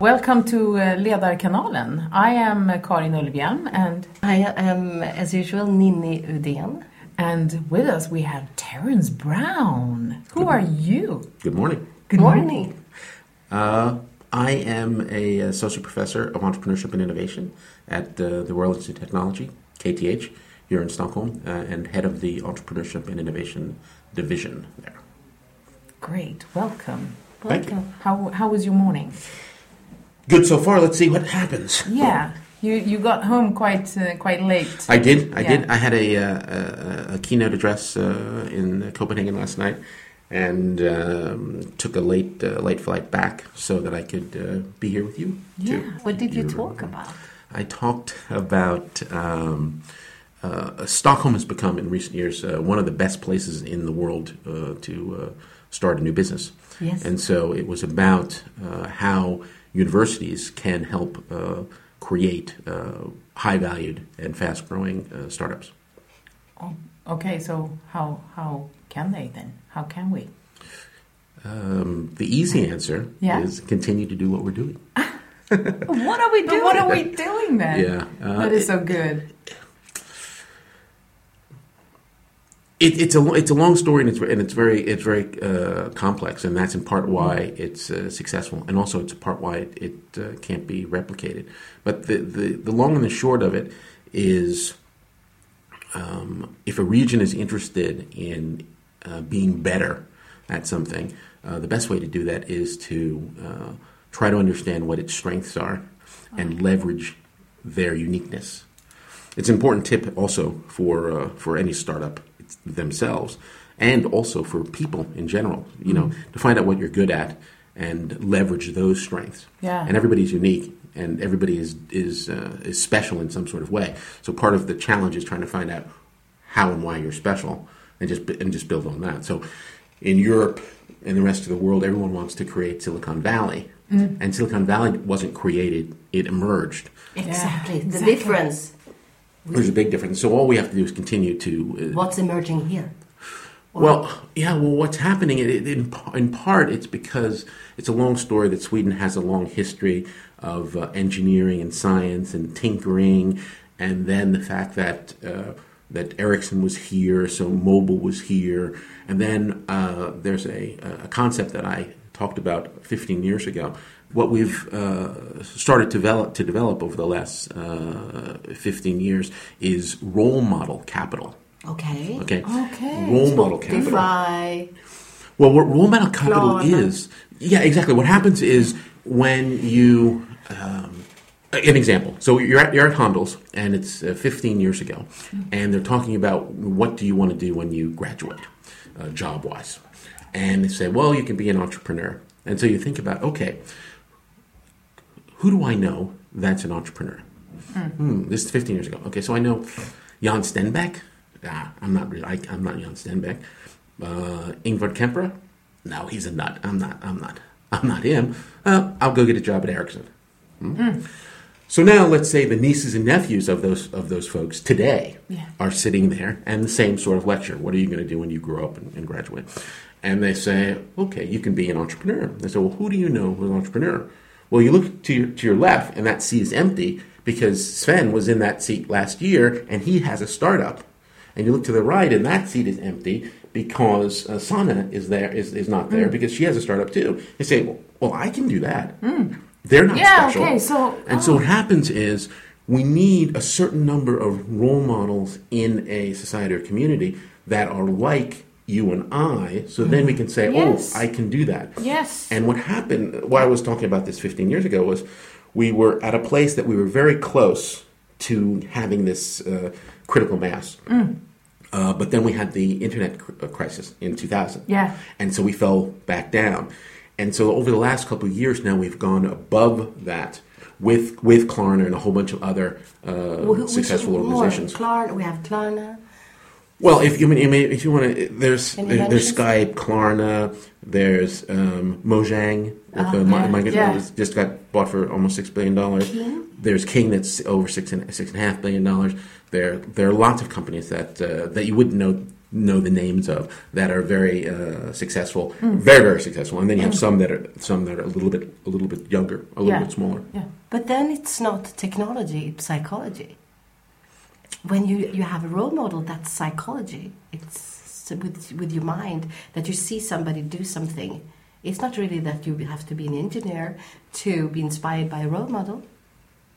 Welcome to uh, Ledarkanalen. I am Karin Ulvhjelm and I am, as usual, Ninni Udén. and with us we have Terence Brown. Who are you? Good morning. Good morning. Uh, I am a associate professor of entrepreneurship and innovation at uh, the Royal Institute of Technology, KTH, here in Stockholm, uh, and head of the entrepreneurship and innovation division there. Great. Welcome. Thank you. How how was your morning? Good so far. Let's see what happens. Yeah. You you got home quite uh, quite late. I did. I Yeah. did. I had a, uh, a, a keynote address uh, in Copenhagen last night, and um, took a late uh, late flight back so that I could uh, be here with you. Yeah. too. What did you talk about? I talked about um, uh, Stockholm has become in recent years uh, one of the best places in the world uh, to uh, start a new business. Yes. And so it was about uh, how universities can help uh, create uh, high valued and fast growing uh, startups. Oh, okay. So how how can they then? How can we? Um, the easy answer Yeah. is continue to do what we're doing. What are we doing? What are we doing then? Yeah, uh, that is so good. It, it's a it's a long story and it's and it's very it's very uh, complex and that's in part why it's uh, successful and also it's a part why it, it uh, can't be replicated. But the, the the long and the short of it is, um, if a region is interested in uh, being better at something, uh, the best way to do that is to uh, try to understand what its strengths are and leverage their uniqueness. It's an important tip also for uh, for any startup themselves, and also for people in general. You know, to find out what you're good at and leverage those strengths. Yeah. And everybody's unique, and everybody is is uh, is special in some sort of way. So part of the challenge is trying to find out how and why you're special, and just and just build on that. So in Europe and the rest of the world, everyone wants to create Silicon Valley, and Silicon Valley wasn't created; it emerged. Exactly. The exactly. difference. There's a big difference. So all we have to do is continue to. Uh, What's emerging here? well, yeah. Well, what's happening it, it- in in part it's because it's a long story that Sweden has a long history of uh, engineering and science and tinkering, and then the fact that uh, that Ericsson was here, so mobile was here, and then uh, there's a a concept that I talked about 15 years ago. What we've uh, started to develop to develop over the last uh, 15 years is role model capital. Okay. Okay. Okay. Role model capital. Well, what role model capital is, yeah, exactly. What happens is when you, um, an example. So you're at, you're at Handels, and it's uh, 15 years ago, and they're talking about what do you want to do when you graduate, uh, job wise, and they say, well, you can be an entrepreneur, and so you think about, okay, who do I know that's an entrepreneur? Hmm, this is 15 years ago. Okay, so I know Jan Stenbeck. Ah, I'm not really. I, I'm not Jan Stenbeck. Uh, Ingvar Kamprad. No, he's a nut. I'm not. I'm not. I'm not him. Uh, I'll go get a job at Ericsson. Hmm? So now, let's say the nieces and nephews of those of those folks today Yeah. are sitting there, and the same sort of lecture. What are you going to do when you grow up and, and graduate? And they say, okay, you can be an entrepreneur. They say, well, who do you know who's an entrepreneur? Well, you look to your, to your left, and that seat is empty because Sven was in that seat last year, and he has a startup. And you look to the right, and that seat is empty because uh, Sana is there is, is not there because she has a startup too. They say, well, well I can do that. They're not Yeah, special. okay, so- and so what happens is we need a certain number of role models in a society or community that are like you and I, so then we can say, Yes. oh, I can do that. Yes. And what happened, why I was talking about this 15 years ago, was we were at a place that we were very close to having this uh, critical mass. Mm. Uh, but then we had the internet cr- uh, crisis in 2000. Yeah. And so we fell back down. And so over the last couple of years now, we've gone above that with with Klarna and a whole bunch of other uh, which successful more? organizations. Klarna. We have Klarna. Well, if you mean, I mean, if you want to, there's there, there's? Skype, Klarna, there's um, Mojang. The, my, my, Yeah. was- just got bought for almost six billion dollars. There's King that's over six and six and a half billion dollars. There there are lots of companies that uh, that you wouldn't know know the names of that are very uh, successful, very very successful, and then you have some that are some that are a little bit a little bit younger, a little Yeah. bit smaller. Yeah. But then it's not technology, it's psychology. When you, you have a role model, that's psychology. It's with, with your mind that you see somebody do something. It's not really that you have to be an engineer to be inspired by a role model.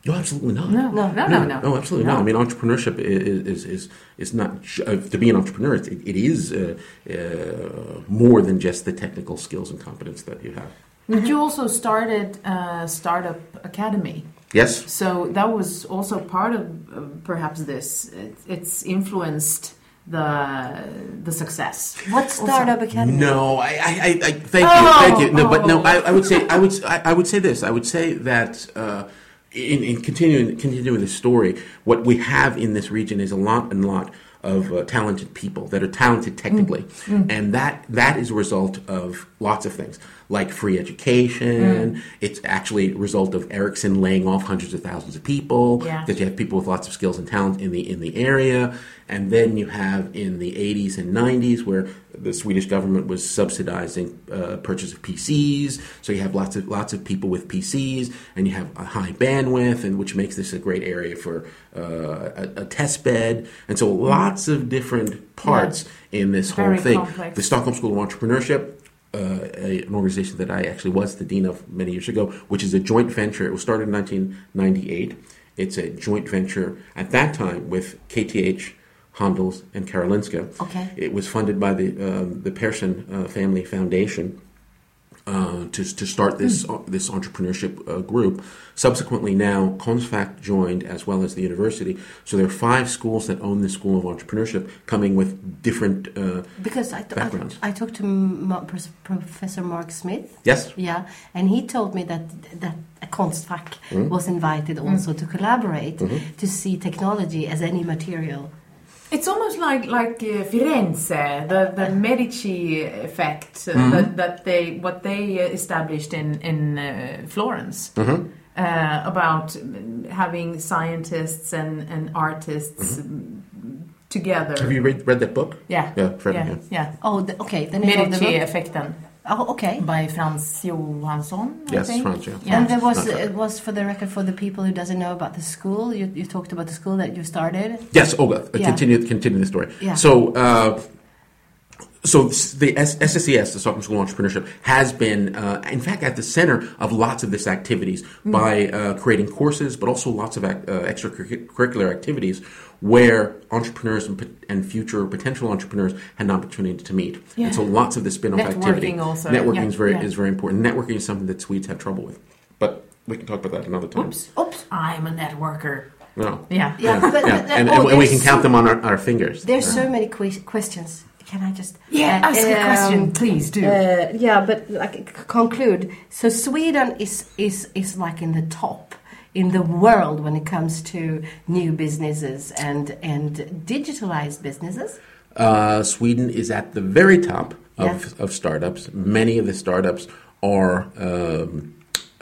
No, absolutely not. No, no, no, no, no. No, absolutely not. I mean, entrepreneurship is is is, is not uh, to be an entrepreneur. It, it is uh, uh, more than just the technical skills and competence that you have. But you also started a startup academy. Yes. So that was also part of uh, perhaps this. It, it's influenced the the success. What startup academy? No, I, I, I, I thank Oh, you, thank you. No, but no, oh. I, I would say, I would, I, I would say this. I would say that uh, in, in continuing, continuing the story, what we have in this region is a lot and lot of uh, talented people that are talented technically, and that that is a result of lots of things like free education. It's actually a result of Ericsson laying off hundreds of thousands of people. Yeah. That you have people with lots of skills and talent in the in the area, and then you have in the 80s and 90s where the Swedish government was subsidizing uh, purchase of PCs. So you have lots of lots of people with PCs, and you have a high bandwidth, and which makes this a great area for uh, a, a test bed. And so lots of different parts in this whole thing. complex. The Stockholm School of Entrepreneurship. Uh, a, an organization that I actually was the dean of many years ago, which is a joint venture. It was started in 1998. It's a joint venture at that time with KTH, Handels, and Karolinska. Okay. It was funded by the um, the Persson uh, Family Foundation uh, to to start this uh, this entrepreneurship uh, group. Subsequently, now Konstfack joined as well as the university. So there are five schools that own the School of Entrepreneurship, coming with different. Uh, Because I, I, Backgrounds. I talked to Ma- Professor Mark Smith. yes. Yeah, and he told me that that a Konstfack Mm. was invited also to collaborate Mm-hmm. to see technology as any material. It's almost like like uh, Firenze, the, the Medici effect uh, Mm-hmm. that, that they what they established in in uh, Florence Mm-hmm. uh, about having scientists and and artists um, together. Mm-hmm. Have you read, read that book? yeah, Yeah, yeah, yeah. yeah. Oh, the, okay. The name of the Medici book. Oh, okay. by Frans Johansson. I Yes, think. Frans, yeah. Yeah. And there was Not Fred. it was for the record for the people who doesn't know about the school. You, you talked about the school that you started. Yes, Olga. Uh, Yeah. Continue, continue the story. Yeah. So, uh, so the S- SSES, the Stockholm School of Entrepreneurship, has been, uh, in fact, at the center of lots of this activities Mm. by uh, creating courses, but also lots of ac- uh, extracurricular activities where entrepreneurs and, and future potential entrepreneurs had an opportunity to meet. Yeah. And so, lots of this spin-off activity. Networking also. Networking Yeah, is very yeah. is very important. Networking is something that Swedes have trouble with, but we can talk about that another time. Oops, oops! I'm a networker. No. Yeah, Yeah, but, Yeah. but- And, oh, and, we there's can so- count them on our, our fingers. There's so many que- questions. Can I just Yeah, uh, ask a um, question, please do. Uh, yeah, but like conclude. So Sweden is is is like in the top in the world when it comes to new businesses and and digitalized businesses. Uh, Sweden is at the very top of, Yeah. of startups. Many of the startups are um,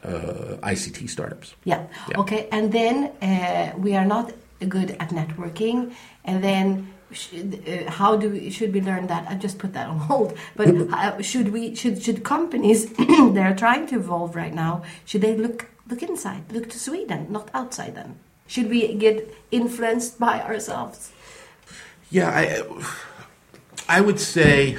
uh, ICT startups. Yeah. Yeah. Okay. And then uh, we are not good at networking. And then should, uh, how do we, should we learn that? I just put that on hold. But uh, should we should should companies that are trying to evolve right now should they look look inside, look to Sweden, not outside them? Should we get influenced by ourselves? Yeah, I, I would say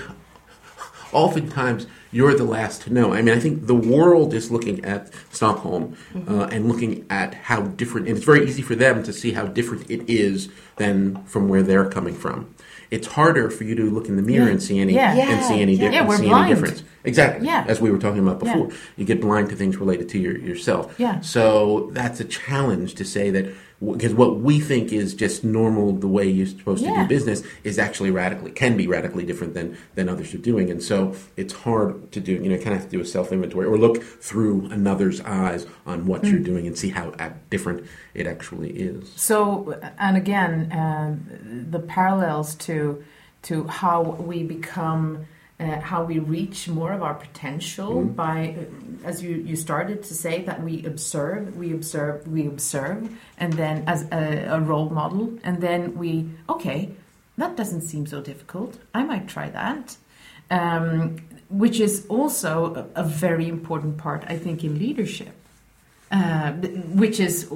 oftentimes you're the last to know. I mean, I think the world is looking at Stockholm uh, and looking at how different, and it's very easy for them to see how different it is than from where they're coming from. It's harder for you to look in the mirror and see any Yeah. and see any Yeah, yeah. Yeah, see any difference. Exactly. Yeah. As we were talking about Yeah. before, you get blind to things related to your, yourself. Yeah. So that's a challenge to say that because what we think is just normal, the way you're supposed to do business, is actually radically can be radically different than than others are doing, and so it's hard to do. You know, kind of have to do a self inventory or look through another's eyes on what Mm. you're doing and see how uh, different it actually is. So, and again, um, the parallels to to how we become, uh, how we reach more of our potential by, uh, as you, you started to say, that we observe, we observe, we observe, and then as a, a role model, and then we, okay, that doesn't seem so difficult. I might try that. Um, which is also a, a, very important part, I think, in leadership. Uh, which is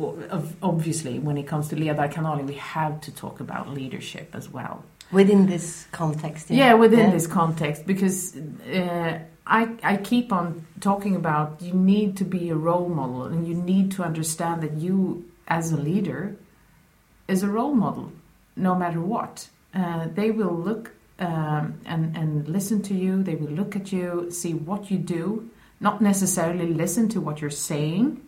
obviously when it comes to ledarkanalen, we have to talk about leadership as well within this context. Yeah, yeah within yeah. this context, because uh, I I keep on talking about you need to be a role model, and you need to understand that you as a leader is a role model, no matter what. Uh, they will look um, and and listen to you. They will look at you, see what you do, not necessarily listen to what you're saying.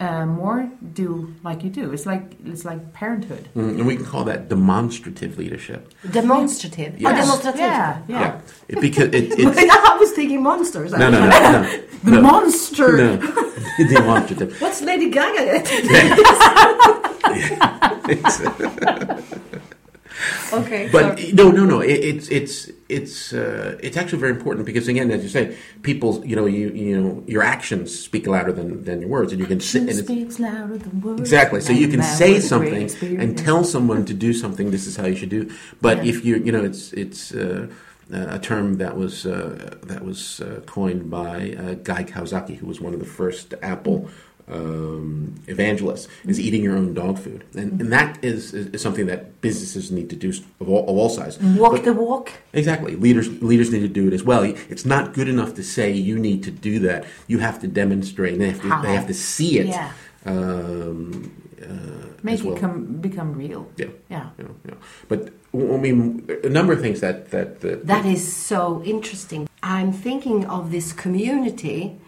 Uh, more do like you do. It's like it's like parenthood, mm, and we can call that demonstrative leadership. Demonstrative, yes. oh, demonstrative. Yeah, yeah. yeah. It, because it, I was thinking monsters. No, no, no, no. the no. monster. No. demonstrative. What's Lady Gaga? okay. But so. no, no, no. It, it's it's it's uh, it's actually very important because again, as you say, people, you know, you you know, your actions speak louder than, than your words, and you can say speaks louder than words. Exactly. So you can say something and tell someone to do something. This is how you should do. But yeah. if you you know, it's it's. Uh, a term that was uh, that was uh, coined by uh, Guy Kawasaki, who was one of the first Apple um, evangelist is mm-hmm. eating your own dog food, and, and that is, is, something that businesses need to do of all, of all sizes. Walk but, the walk. Exactly, leaders leaders need to do it as well. It's not good enough to say you need to do that. You have to demonstrate. They have to, they have to see it. Yeah. Um, uh, Make well. it come, become real. Yeah. yeah, yeah, yeah. But I mean, a number of things that that that, that is so interesting. I'm thinking of this community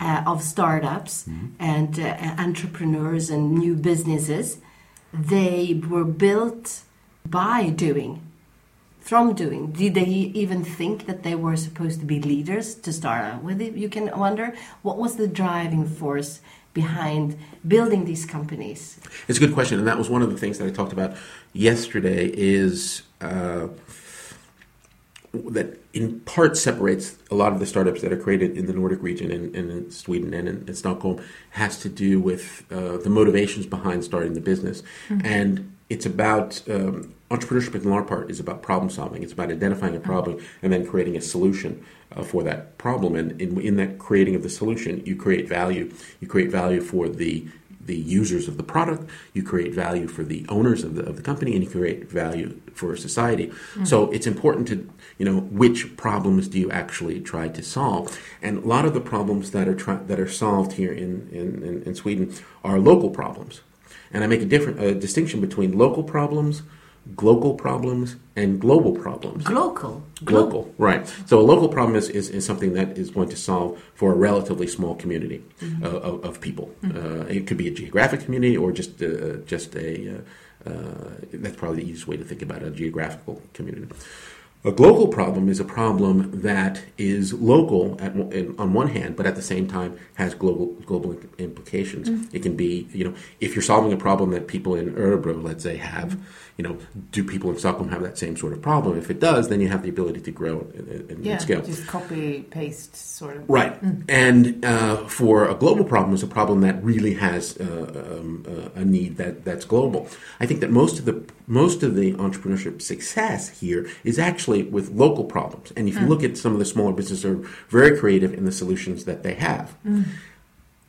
uh, of startups mm-hmm. and uh, entrepreneurs and new businesses, they were built by doing, from doing. Did they even think that they were supposed to be leaders to start out with? It? You can wonder what was the driving force behind building these companies. It's a good question, and that was one of the things that I talked about yesterday. Is uh, that in part separates a lot of the startups that are created in the Nordic region and, in Sweden and in, in, Stockholm has to do with uh, the motivations behind starting the business. Mm-hmm. And it's about um, entrepreneurship in large part is about problem solving. It's about identifying a problem mm-hmm. and then creating a solution uh, for that problem. And in, in that creating of the solution, you create value. You create value for the the users of the product, you create value for the owners of the, of the company, and you create value for society. Mm-hmm. So it's important to, you know, which problems do you actually try to solve? And a lot of the problems that are try- that are solved here in, in, in, in Sweden are local problems. And I make a different a distinction between local problems, global problems and global problems. Global. Global, right. So a local problem is, is, is, something that is going to solve for a relatively small community mm-hmm. uh, of, of, people. Mm-hmm. Uh, it could be a geographic community or just uh, just a. Uh, uh, that's probably the easiest way to think about it, a geographical community. A global problem is a problem that is local at, on one hand, but at the same time has global global implications. Mm-hmm. It can be, you know, if you're solving a problem that people in Örebro, let's say, have, you know, do people in Stockholm have that same sort of problem? If it does, then you have the ability to grow and, and yeah, scale. just copy paste sort of. Right, mm. and uh, for a global problem, is a problem that really has uh, um, uh, a need that that's global. I think that most of the most of the entrepreneurship success here is actually with local problems. And if you mm. look at some of the smaller businesses, are very creative in the solutions that they have. Mm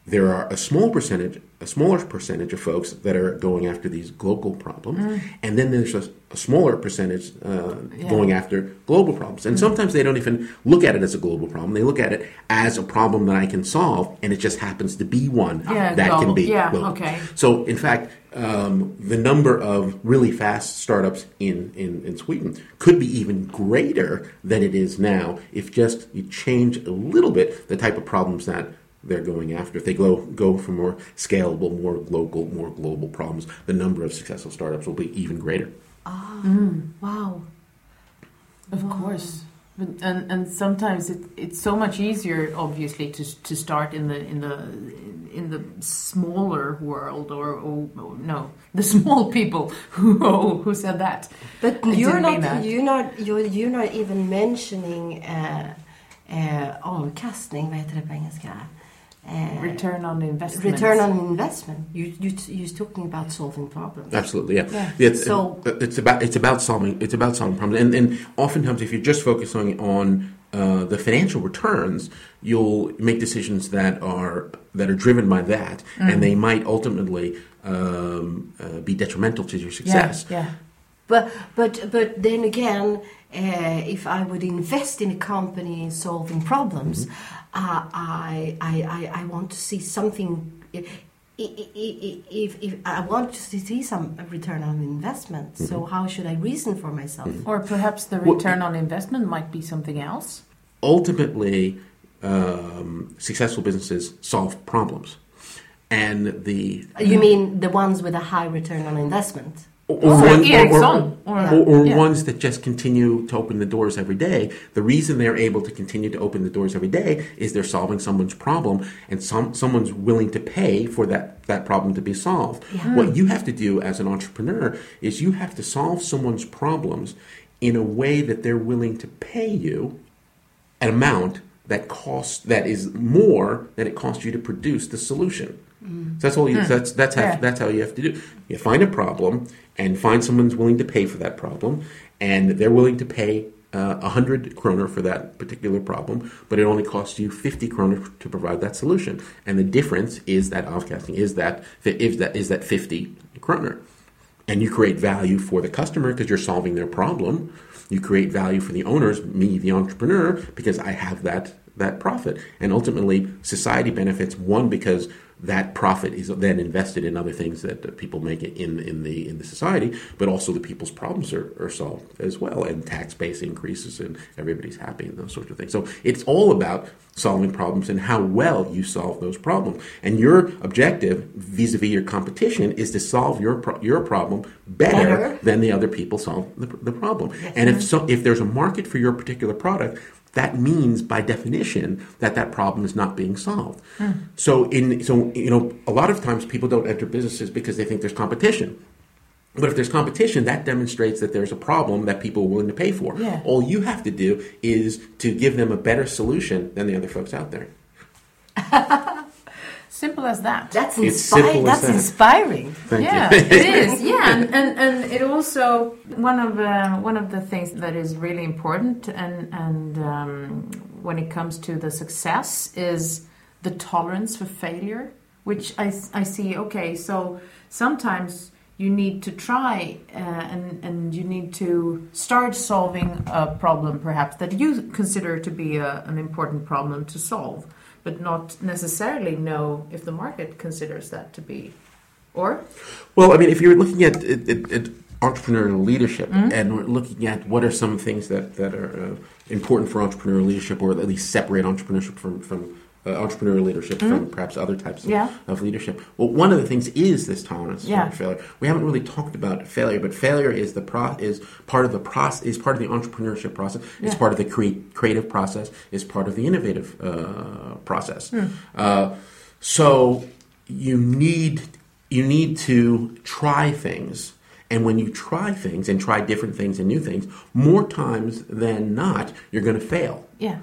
there are a small percentage, a smaller percentage of folks that are going after these global problems, mm. and then there's a, a smaller percentage uh, yeah. going after global problems. And mm. sometimes they don't even look at it as a global problem; they look at it as a problem that I can solve, and it just happens to be one yeah, that global. can be. Yeah, global. okay. So, in fact, um, the number of really fast startups in, in, in Sweden could be even greater than it is now if just you change a little bit the type of problems that they're going after. If they go go for more scalable, more local, more global problems, the number of successful startups will be even greater. Ah, mm. wow. Of wow. course. But, and and sometimes it, it's so much easier, obviously, to to start in the in the in the smaller world, or, or, or no, the small people who oh, who said that. But you're not you're not you're you're not even mentioning uh, uh, omkastning. Vad heter det på engelska? Uh, Return on investment. return on investment. You you you're talking about solving problems. Absolutely, yeah. Yeah. It's, So- it's about it's about solving it's about solving problems, and and oftentimes if you're just focusing on uh, the financial returns, you'll make decisions that are that are driven by that, and they might ultimately um, uh, be detrimental to your success. yeah. But but but then again, uh, if I would invest in a company solving problems, uh, I, I I I want to see something. i- i- i- If, if I want to see some return on investment, so how should I reason for myself? Or perhaps the Well- return on investment might be something else. ultimately, um, successful businesses solve problems, and the You mean the ones with a high return on investment? Or, Or one- or- or, or yeah. ones that just continue to open the doors every day. The reason they're able to continue to open the doors every day is they're solving someone's problem, and some someone's willing to pay for that that problem to be solved. What you have to do as an entrepreneur is you have to solve someone's problems in a way that they're willing to pay you an amount that costs that is more than it costs you to produce the solution. So that's all. You, That's that's how, Yeah. that's how you have to do. You find a problem and find someone's willing to pay for that problem, and they're willing to pay uh, a hundred kroner for that particular problem, but it only costs you fifty kroner to provide that solution. And the difference is that avkastning is that is that is that fifty kroner and you create value for the customer because you're solving their problem. You create value for the owners, me, the entrepreneur, because I have that that profit, and ultimately society benefits. One because that profit is then invested in other things that people make it in in the in the society, but also the people's problems are, are solved as well, and tax base increases, and everybody's happy, and those sorts of things. So it's all about solving problems and how well you solve those problems. And your objective vis-a-vis your competition is to solve your pro- your problem better, Better. than the other people solve the, the problem. And if so, if there's a market for your particular product, that means by definition that that problem is not being solved. Hmm. So in so you know a lot of times people don't enter businesses because they think there's competition. But if there's competition, that demonstrates that there's a problem that people are willing to pay for. Yeah. All you have to do is to give them a better solution than the other folks out there. Simple as that. That's It's inspiring. That's that. inspiring. Thank yeah, you. it is. Yeah, and, and, and it also one of uh, one of the things that is really important, and and um, when it comes to the success, is the tolerance for failure. Which I, I see. Okay, so sometimes you need to try, uh, and and you need to start solving a problem, perhaps that you consider to be a, an important problem to solve, but not necessarily know if the market considers that to be or? Well, I mean, if you're looking at, at, at, entrepreneurial leadership and we're looking at what are some things that, that are uh, important for entrepreneurial leadership or at least separate entrepreneurship from, from uh, entrepreneurial leadership from perhaps other types of, Yeah. of leadership. Well, one of the things is this tolerance Yeah. for failure. We haven't really talked about failure, but failure is the pro- is part of the process is part of the entrepreneurship process. It's Yeah. part of the crea- creative process. It's part of the innovative uh, process. Uh, so you need you need to try things. And when you try things and try different things and new things, more times than not, you're going to fail. yeah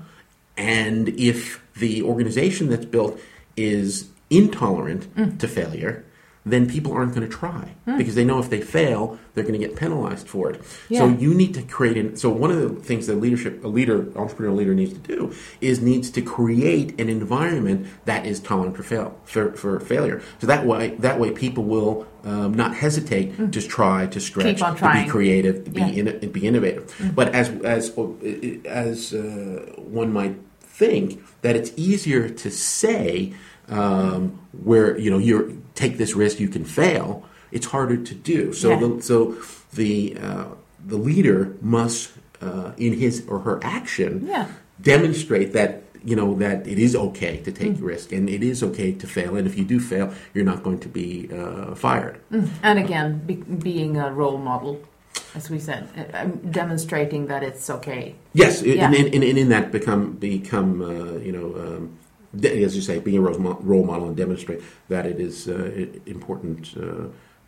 And if the organization that's built is intolerant Mm. to failure, then people aren't going to try because they know if they fail, they're going to get penalized for it. So you need to create. An, so one of the things that leadership, a leader, entrepreneurial leader needs to do is needs to create an environment that is tolerant for fail for, for failure. So that way, that way people will um, not hesitate to try to stretch, Mm. To be creative, to be Yeah. In, be innovative. But as as as uh, one might think that it's easier to say um, where you know you're take this risk, you can fail. It's harder to do. So Yeah. the so the uh, the leader must uh, in his or her action Yeah. demonstrate that you know that it is okay to take risk and it is okay to fail and if you do fail you're not going to be uh, fired and again be, being a role model as we said demonstrating that it's okay Yes, Yeah. and, and, and in that become become uh, you know um, de- as you say, being a role model and demonstrate that it is uh, important uh,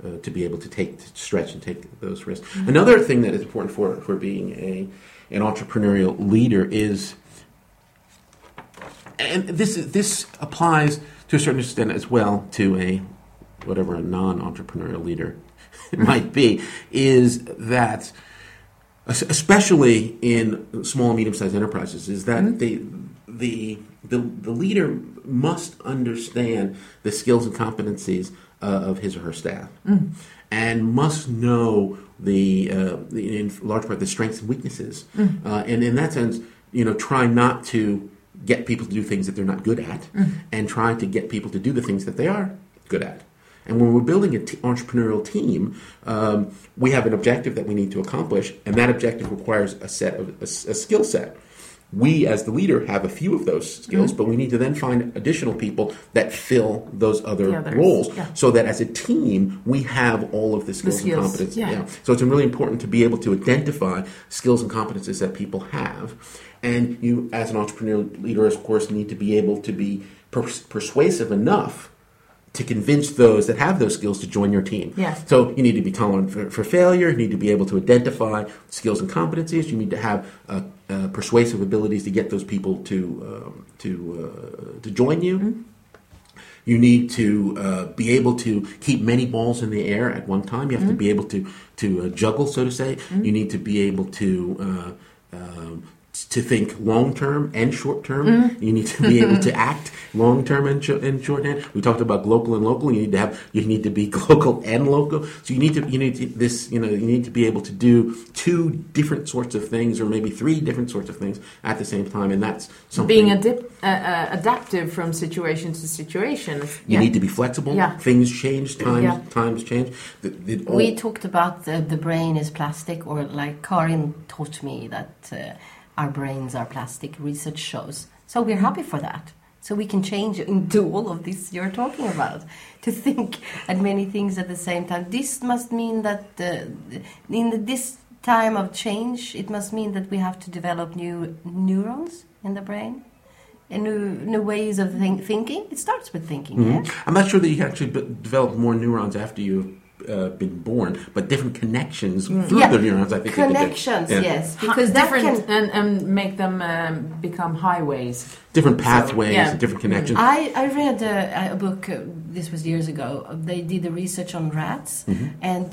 uh, to be able to take to stretch and take those risks. Another thing that is important for for being a an entrepreneurial leader is and this this applies to a certain extent as well to a whatever a non-entrepreneurial leader might be. Is that especially in small and medium-sized enterprises is that the, the the the leader must understand the skills and competencies uh, of his or her staff. And must know the, uh, the in large part the strengths and weaknesses. Uh, and in that sense you know try not to get people to do things that they're not good at and try to get people to do the things that they are good at and when we're building an entrepreneurial team, um, we have an objective that we need to accomplish, and that objective requires a set of a skill set. We, as the leader, have a few of those skills, but we need to then find additional people that fill those other roles, yeah. so that as a team we have all of the skills, skills, and competences. yeah. So it's really important to be able to identify skills and competences that people have, and you, as an entrepreneurial leader, of course, need to be able to be pers- persuasive enough to convince those that have those skills to join your team. Yes. So you need to be tolerant for, for failure. You need to be able to identify skills and competencies. You need to have uh, uh, persuasive abilities to get those people to um, to uh, to join you. You need to uh, be able to keep many balls in the air at one time. You have to be able to to uh, juggle, so to say. You need to be able to uh, um, to think long term and short term. You need to be able to act long term and, sh- and shorthand. We talked about global and local. You need to have you need to be global and local. So you need to you need to, this you know you need to be able to do two different sorts of things or maybe three different sorts of things at the same time, and that's something Being adip- uh, uh, adaptive from situation to situation. You need to be flexible. Yeah. Things change. Times Yeah. times change. The, the, all- We talked about the, the brain is plastic, or like Karin taught me that uh, our brains are plastic. Research shows. So we're happy for that. So we can change into all of this you're talking about to think at many things at the same time. This must mean that uh, in this time of change, it must mean that we have to develop new neurons in the brain. And new, new ways of think, thinking. It starts with thinking, Mhm. yeah? I'm not sure that you actually b- develop more neurons after you've uh, been born, but different connections through Mm. Yeah. the neurons. I think you can do. Connections, Yeah. yes, because that different can Mm. and, and make them um, become highways. different pathways, yeah. different connections. I, I read a, a book, uh, this was years ago. They did the research on rats, Mm-hmm. and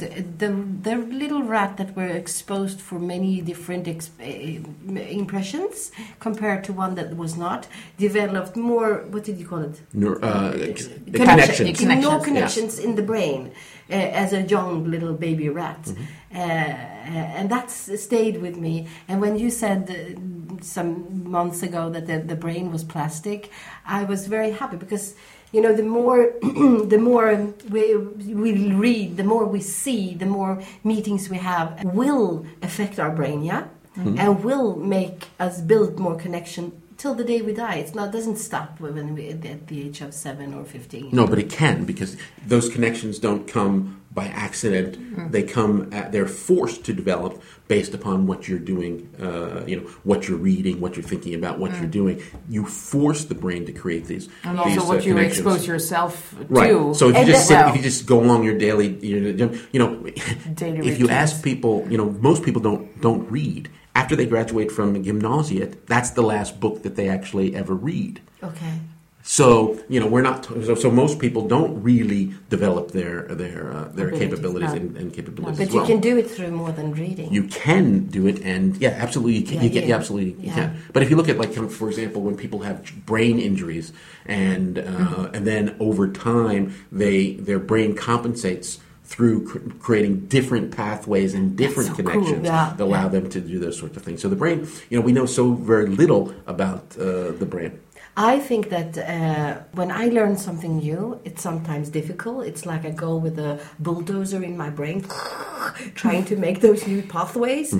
the, the little rat that were exposed for many different ex- uh, impressions compared to one that was not developed more, what did you call it? Neur- uh, Connection- connections. Connections, no yes. connections in the brain uh, as a young little baby rat. Mm-hmm. Uh, and that's stayed with me. And when you said uh, some months ago that the, the brain was plastic, I was very happy because you know the more the more we, we read, the more we see, the more meetings we have will affect our brain, yeah, and will make us build more connection till the day we die. It's not doesn't stop when we at the age of seven or fifteen. No, but it can because those connections don't come by accident. Mm. They come at, they're forced to develop based upon what you're doing. Uh, you know what you're reading, what you're thinking about, what you're doing. You force the brain to create these. Mm. And these, also uh, what you expose yourself to. Right. So if you And just sit, well- if you just go along your daily, you know, Daily if you ask people, you know, most people don't don't read after they graduate from gymnasiet. That's the last book that they actually ever read. Okay. So you know, we're not. So, so most people don't really develop their their uh, their Abilities, capabilities no. and, and capabilities. But as you well. can do it through more than reading. You can do it, and yeah, absolutely, you can. Yeah, you, can, yeah. yeah, absolutely, you Yeah. can. But if you look at, like, for example, when people have brain injuries, and uh, Mm-hmm. and then over time, they their brain compensates through cr- creating different pathways and different so cool. connections Yeah, that allow them to do those sorts of things. So the brain, you know, we know so very little about uh, the brain. I think that uh, when I learn something new, it's sometimes difficult. It's like I go with a bulldozer in my brain, trying to make those new pathways.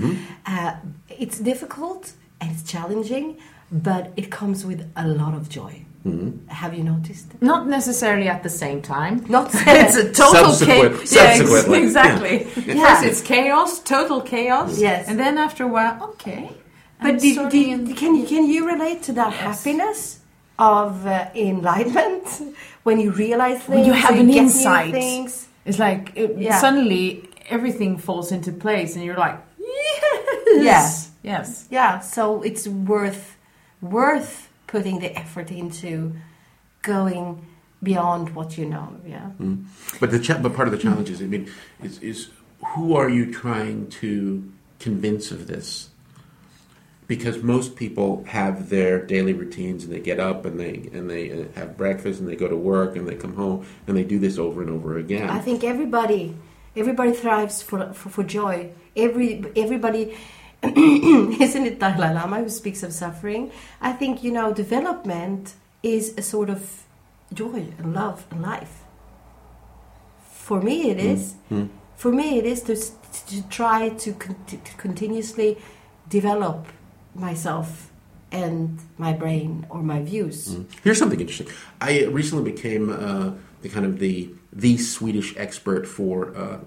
Uh, it's difficult and it's challenging, but it comes with a lot of joy. Have you noticed? Not necessarily at the same time. Not it's a total chaos. Yeah, ex- exactly. Yeah. First it's chaos, total chaos. Yes. And then after a while, okay. But I'm did, sorting did, can you can you relate to that Yes. happiness of uh, enlightenment when you realize things? When you have so an get new insight. things? It's like it, Yeah. suddenly everything falls into place, and you're like, yes, yes. Yeah, so it's worth worth putting the effort into going beyond what you know. Yeah. Mm. But the cha- but part of the challenge is, I mean, is, is who are you trying to convince of this? Because most people have their daily routines, and they get up and they and they uh, have breakfast, and they go to work, and they come home, and they do this over and over again. I think everybody everybody thrives for for, for joy. Every everybody. Isn't it Dalai Lama who speaks of suffering? I think you know development is a sort of joy and love and life. For me, it is. Mm. For me, it is to, to try to, con- to continuously develop myself and my brain or my views. Mm. Here's something interesting. I recently became uh, the kind of the the Swedish expert for uh,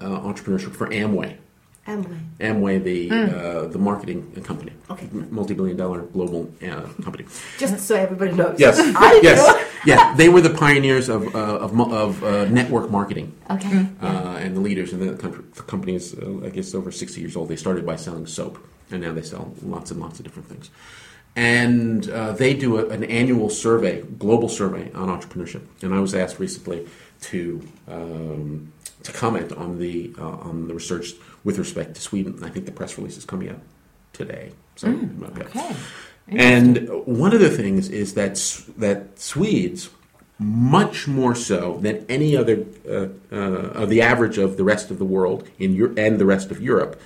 uh, entrepreneurship for Amway. Amway. Amway, the uh, the marketing company, Okay. multi-billion dollar global uh, company. Just so everybody knows. Yes, I yes, know. yeah. They were the pioneers of uh, of, of uh, network marketing Okay. uh, and the leaders. And the, country, the company is, uh, I guess, over sixty years old. They started by selling soap, and now they sell lots and lots of different things. And uh, they do a, an annual survey, global survey on entrepreneurship. And I was asked recently to um, to comment on the uh, on the research with respect to Sweden. I think the press release is coming out today. So okay. Okay. And one of the things is that that Swedes, much more so than any other uh, uh, of the average of the rest of the world in Europe and the rest of Europe,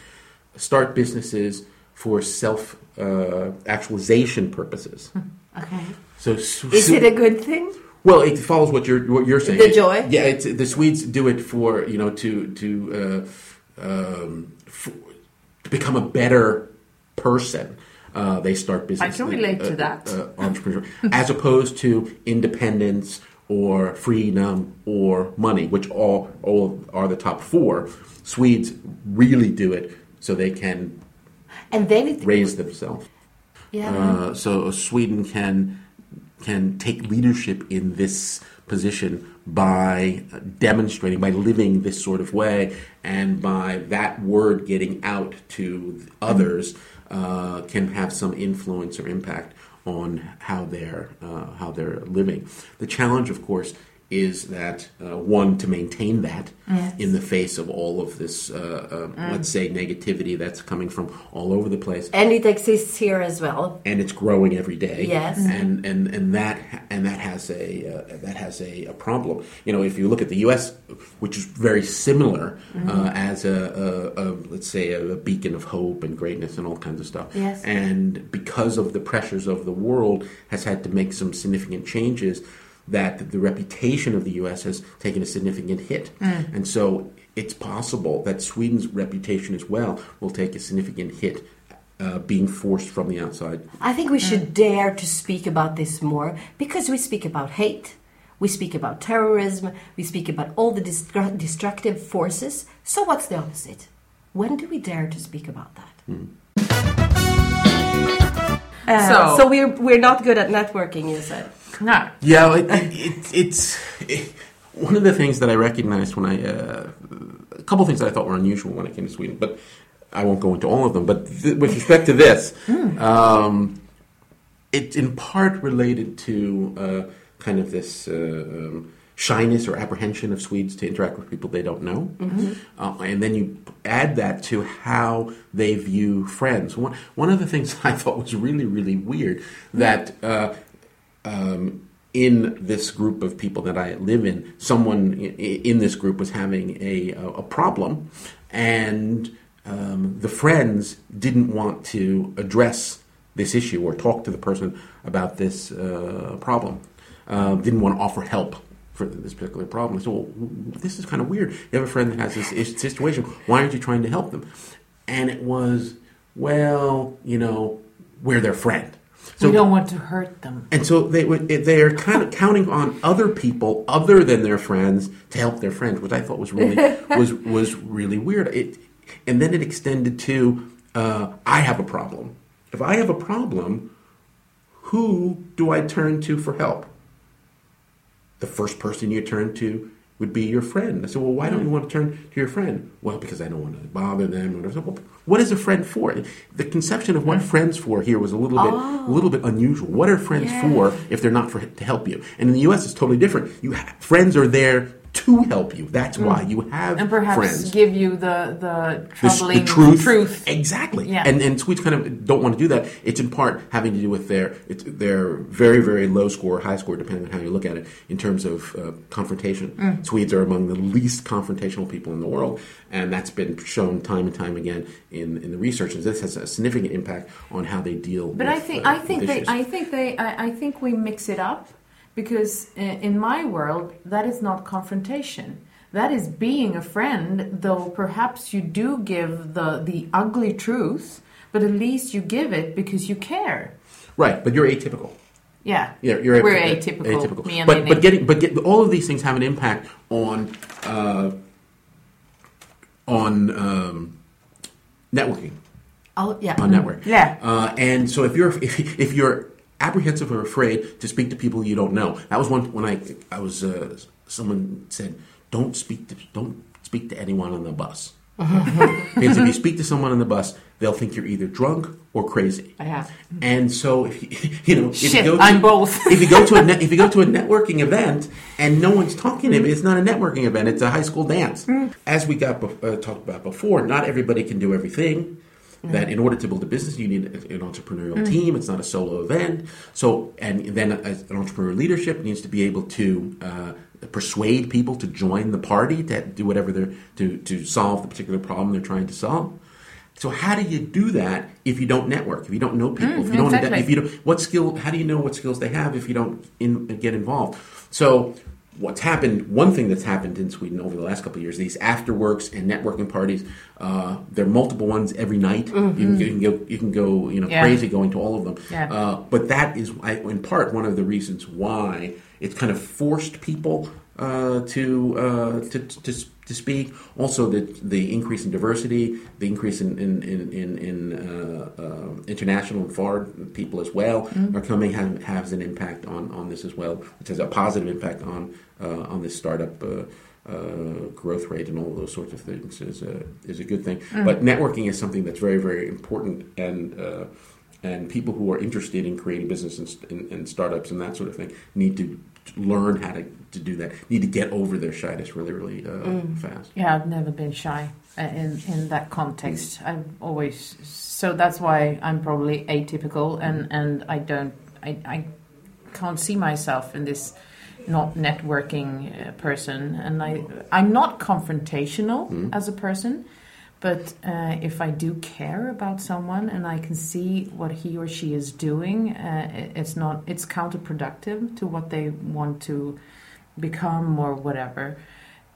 start businesses for self uh, actualization purposes. Okay. So, Is it a good thing? Well, it follows what you're what you're saying. The joy? yeah. It's, the Swedes do it for you know to to uh, um, f to become a better person. Uh, they start business. I can relate to uh, that. uh, entrepreneur, as opposed to independence or freedom or money, which all all are the top four. Swedes really do it so they can And then it raise themselves. Yeah. Uh, so Sweden can can take leadership in this position by demonstrating, by living this sort of way, and by that word getting out to others, uh, can have some influence or impact on how they're uh, how they're living. The challenge, of course, is that uh, one to maintain that Yes. in the face of all of this, uh, uh, let's say, negativity that's coming from all over the place and it exists here as well. and it's growing every day. Yes. and and and that and that has a uh, that has a, a problem. You know, if you look at the U.S., which is very similar uh, as a, a, a let's say a, beacon of hope and greatness and all kinds of stuff. Yes. and because of the pressures of the world, has had to make some significant changes. That the reputation of the U.S. has taken a significant hit, mm. and so it's possible that Sweden's reputation as well will take a significant hit uh, being forced from the outside. I think we mm. should dare to speak about this more because we speak about hate, we speak about terrorism, we speak about all the destru- destructive forces. So, what's the opposite? When do we dare to speak about that? Mm. Uh, So- so we're we're not good at networking, you said. No. Yeah, it, it, it, it's it, one of the things that I recognized when I uh, a couple of things that I thought were unusual when I came to Sweden, but I won't go into all of them. But th- with respect to this, um, it's in part related to uh, kind of this. Uh, um, Shyness or apprehension of Swedes to interact with people they don't know, uh, and then you add that to how they view friends. One one of the things I thought was really really weird that uh, um, in this group of people that I live in, someone in this group was having a, a problem, and um, the friends didn't want to address this issue or talk to the person about this uh, problem. Uh, didn't want to offer help for this particular problem. Said, well, this is kind of weird. You have a friend that has this situation. Why aren't you trying to help them? And it was, well, you know, we're their friend. So, we don't want to hurt them. And so they they are kind of counting on other people other than their friends to help their friends, which I thought was really was was really weird. It and then it extended to uh, I have a problem. If I have a problem, who do I turn to for help? The first person you turn to would be your friend. I said, well, why don't you want to turn to your friend? Well, because I don't want to bother them. Said, well, what is a friend for? The conception of what friends for here was a little bit, a little bit unusual. What are friends Yeah. for if they're not for to help you? And in the U.S., it's totally different. You ha- friends are there to help you. That's why you have and perhaps friends. give you the the The troubling the truth. truth. Exactly. Yeah. And and Swedes kind of don't want to do that. It's in part having to do with their it's their very very low score, high score, depending on how you look at it, in terms of uh, confrontation. Mm. Swedes are among the least confrontational people in the world, and that's been shown time and time again in in the research. And this has a significant impact on how they deal. But with, I think uh, I think they issues. I think they I, I think we mix it up because in my world that is not confrontation. That is being a friend, though perhaps you do give the the ugly truth, but at least you give it because you care. right, but you're atypical. Yeah, Yeah, you're We're atypical, me and but but getting but get, all of these things have an impact on uh, on um, networking Oh, yeah. on network. Yeah. Uh, and so if you're if, if you're apprehensive or afraid to speak to people you don't know, that was one when I I was uh, someone said don't speak to don't speak to anyone on the bus. because if you speak to someone on the bus, they'll think you're either drunk or crazy. Yeah. And so, if you, you know, if Shit, you go to, I'm both. if you go to a net, if you go to a networking event and no one's talking to me, it's not a networking event; it's a high school dance. As we got bef- uh, talked about before, not everybody can do everything. That in order to build a business, you need an entrepreneurial team. It's not a solo event. So, and then an entrepreneurial leadership needs to be able to uh, persuade people to join the party to do whatever they're to to solve the particular problem they're trying to solve. So how do you do that if you don't network? If you don't know people? if you don't, exactly. if you don't, what skill? How do you know what skills they have if you don't in, get involved? So what's happened? One thing that's happened in Sweden over the last couple of years: these afterworks and networking parties. Uh, there are multiple ones every night. You, can, you can go, you can go, you know, Yeah. crazy going to all of them. Yeah. Uh, but that is, I- in part, one of the reasons why it's kind of forced people uh, to, uh, to to to speak. Also, the the increase in diversity, the increase in in in, in, in uh, uh, international and foreign people as well are coming have, has an impact on, on this as well, which has a positive impact on uh, on this startup. Uh, uh, growth rate and all those sorts of things is a is a good thing. But networking is something that's very very important, and uh, and people who are interested in creating business and, and, and startups and that sort of thing need to learn how to, to do that. Need to get over their shyness really really uh, fast. Yeah, I've never been shy uh, in in that context. I've always so that's why I'm probably atypical, and and I don't I I can't see myself in this not networking uh, person, and I I'm not confrontational as a person. But uh, if I do care about someone and I can see what he or she is doing, uh, it's not it's counterproductive to what they want to become or whatever.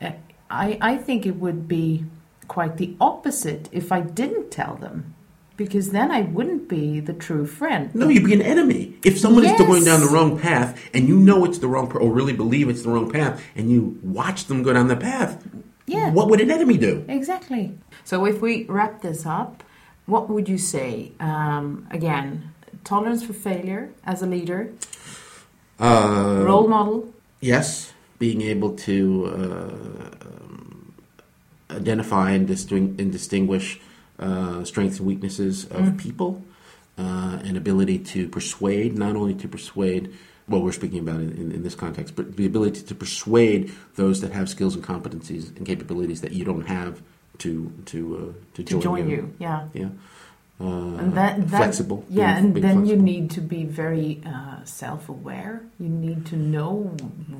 Uh, I I think it would be quite the opposite if I didn't tell them, because then I wouldn't be the true friend. No, you'd be an enemy. If someone is going down the wrong path and you know it's the wrong path or really believe it's the wrong path and you watch them go down the path, Yeah. what would an enemy do? Exactly. So if we wrap this up, what would you say? Um, again, tolerance for failure as a leader, Uh, role model. Yes, being able to uh, um, identify and, disting- and distinguish uh, strengths and weaknesses of people, uh, and ability to persuade, not only to persuade, what we're speaking about in, in, in this context, but the ability to persuade those that have skills and competencies and capabilities that you don't have to to uh, to, to join you. Yeah. Yeah. Uh, And that, that flexible. Yeah, being- and being then you need to be very uh, self-aware. You need to know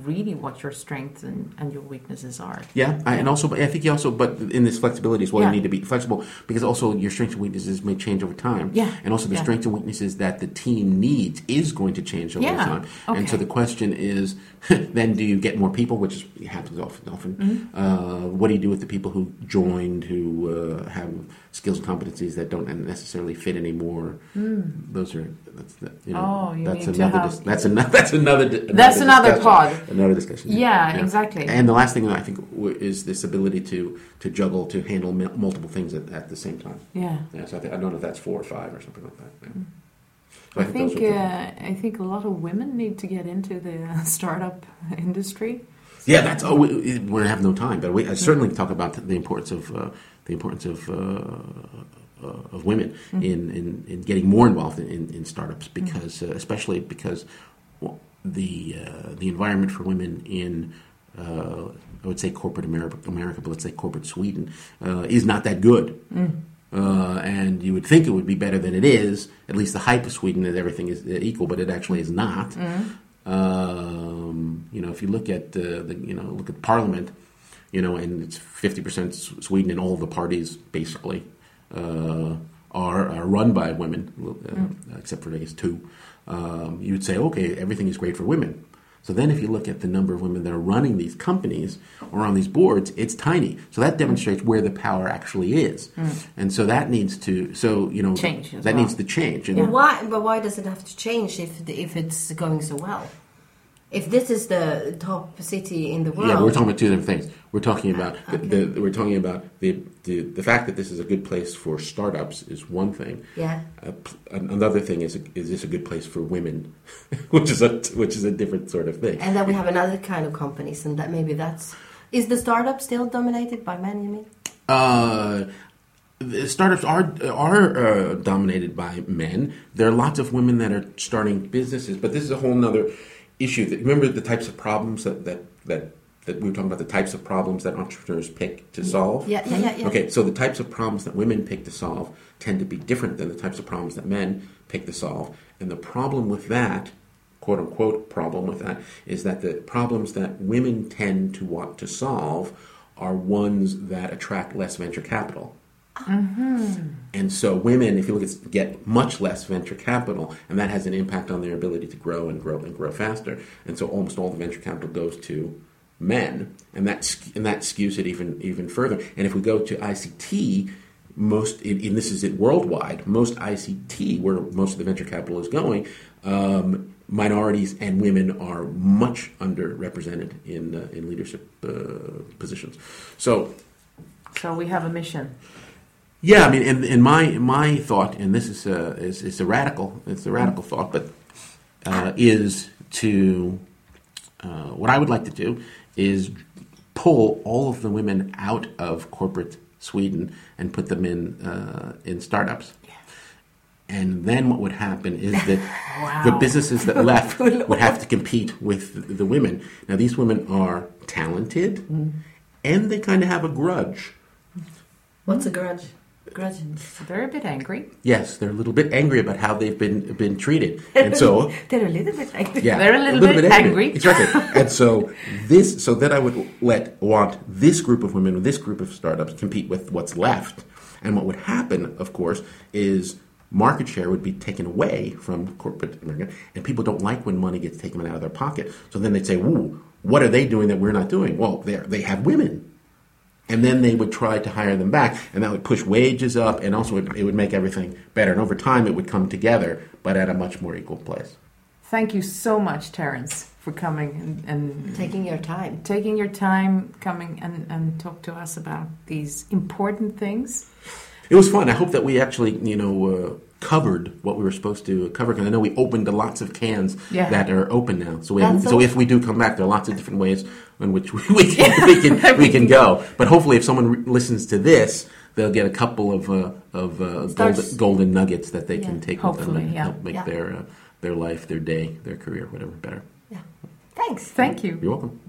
really what your strengths and, and your weaknesses are. Yeah, I, and also, but I think you also, but in this flexibility as well, Yeah. you need to be flexible because also your strengths and weaknesses may change over time. Yeah, and also the yeah. strengths and weaknesses that the team needs is going to change over Yeah, time. And so the question is, then do you get more people, which happens often? Often, Mm-hmm. uh, what do you do with the people who joined who uh, have skills and competencies that don't necessarily fit anymore? Those are that's the, you know. Oh, you that's another dis- that's another that's another di- That's another discussion. pod. another discussion. Yeah, exactly. And the last thing I think w- is this ability to to juggle to handle mul- multiple things at, at the same time. Yeah. Yeah, so I, think, I don't know if that's four or five or something like that. Yeah. So I those think are the- uh, I think a lot of women need to get into the uh, startup industry. Yeah, that's oh, we, we have no time, but we I certainly talk about the importance of uh, the importance of uh, uh, of women Mm-hmm. in, in, in getting more involved in, in, in startups because uh, especially because well, the uh, the environment for women in uh, I would say corporate America, America, but let's say corporate Sweden uh, is not that good. Uh, and you would think it would be better than it is. At least the hype of Sweden that everything is equal, but it actually is not. Um, you know, if you look at uh, the you know look at Parliament, you know, and it's fifty percent Sweden, and all the parties basically uh, are, are run by women, uh, except for I guess two. Um, you would say, okay, everything is great for women. So then, if you look at the number of women that are running these companies or on these boards, it's tiny. So that demonstrates where the power actually is, and so that needs to. So you know, Change as that well. needs to change. And But why? But why does it have to change if if it's going so well? If this is the top city in the world, Yeah, we're talking about two different things. We're talking about the, Okay. the, we're talking about the, the the fact that this is a good place for startups is one thing. yeah. Uh, another thing is is this a good place for women, which is a which is a different sort of thing. And then we have another kind of companies, and that maybe that's is the startup still dominated by men? You mean? Uh, the startups are are uh, dominated by men. There are lots of women that are starting businesses, but this is a whole nother issue. That remember the types of problems that that that, that we were talking about the types of problems that entrepreneurs pick to solve. Yeah, yeah, yeah, yeah. Okay, so the types of problems that women pick to solve tend to be different than the types of problems that men pick to solve. And the problem with that, quote unquote, problem with that, is that the problems that women tend to want to solve are ones that attract less venture capital. And so women, if you look at get much less venture capital, and that has an impact on their ability to grow and grow and grow faster. And so almost all the venture capital goes to men, and that and that skews it even even further. And if we go to ICT, most and and this is it worldwide, most ICT where most of the venture capital is going. Um, minorities and women are much underrepresented in uh, in leadership uh, positions. So So we have a mission. Yeah, I mean, and, and my my thought, and this is a is, is a radical, it's a radical thought, but uh, is to uh, what I would like to do is pull all of the women out of corporate Sweden and put them in uh, in startups. And then what would happen is that the businesses that left would have to compete with the, the women. Now, these women are talented, and they kind of have a grudge. What's a grudge? Grudge. They're a bit angry. Yes, they're a little bit angry about how they've been been treated, and so They're a little bit angry. yeah, They're a little bit angry. Exactly, and so this, so then I would let want this group of women, this group of startups, compete with what's left, and what would happen, of course, is market share would be taken away from corporate America, and people don't like when money gets taken out of their pocket. So then they'd say, "Ooh, what are they doing that we're not doing?" Well, they they have women. And then they would try to hire them back, and that would push wages up, and also it, it would make everything better. And over time, it would come together, but at a much more equal place. Thank you so much, Terence, for coming and, and Taking your time. taking your time, coming and, and talk to us about these important things. It was fun. I hope that we actually, you know, uh, covered what we were supposed to cover. Because I know we opened lots of cans Yeah. that are open now. So, we That's so all. if we do come back, there are lots of different ways in which we, we can we can, we can go. But hopefully, if someone re- listens to this, they'll get a couple of uh, of uh, Starts- golden, golden nuggets that they can Yeah. take with them and yeah. help make Yeah. their uh, their life, their day, their career, whatever better. Yeah. Thanks. Thank you. You're welcome.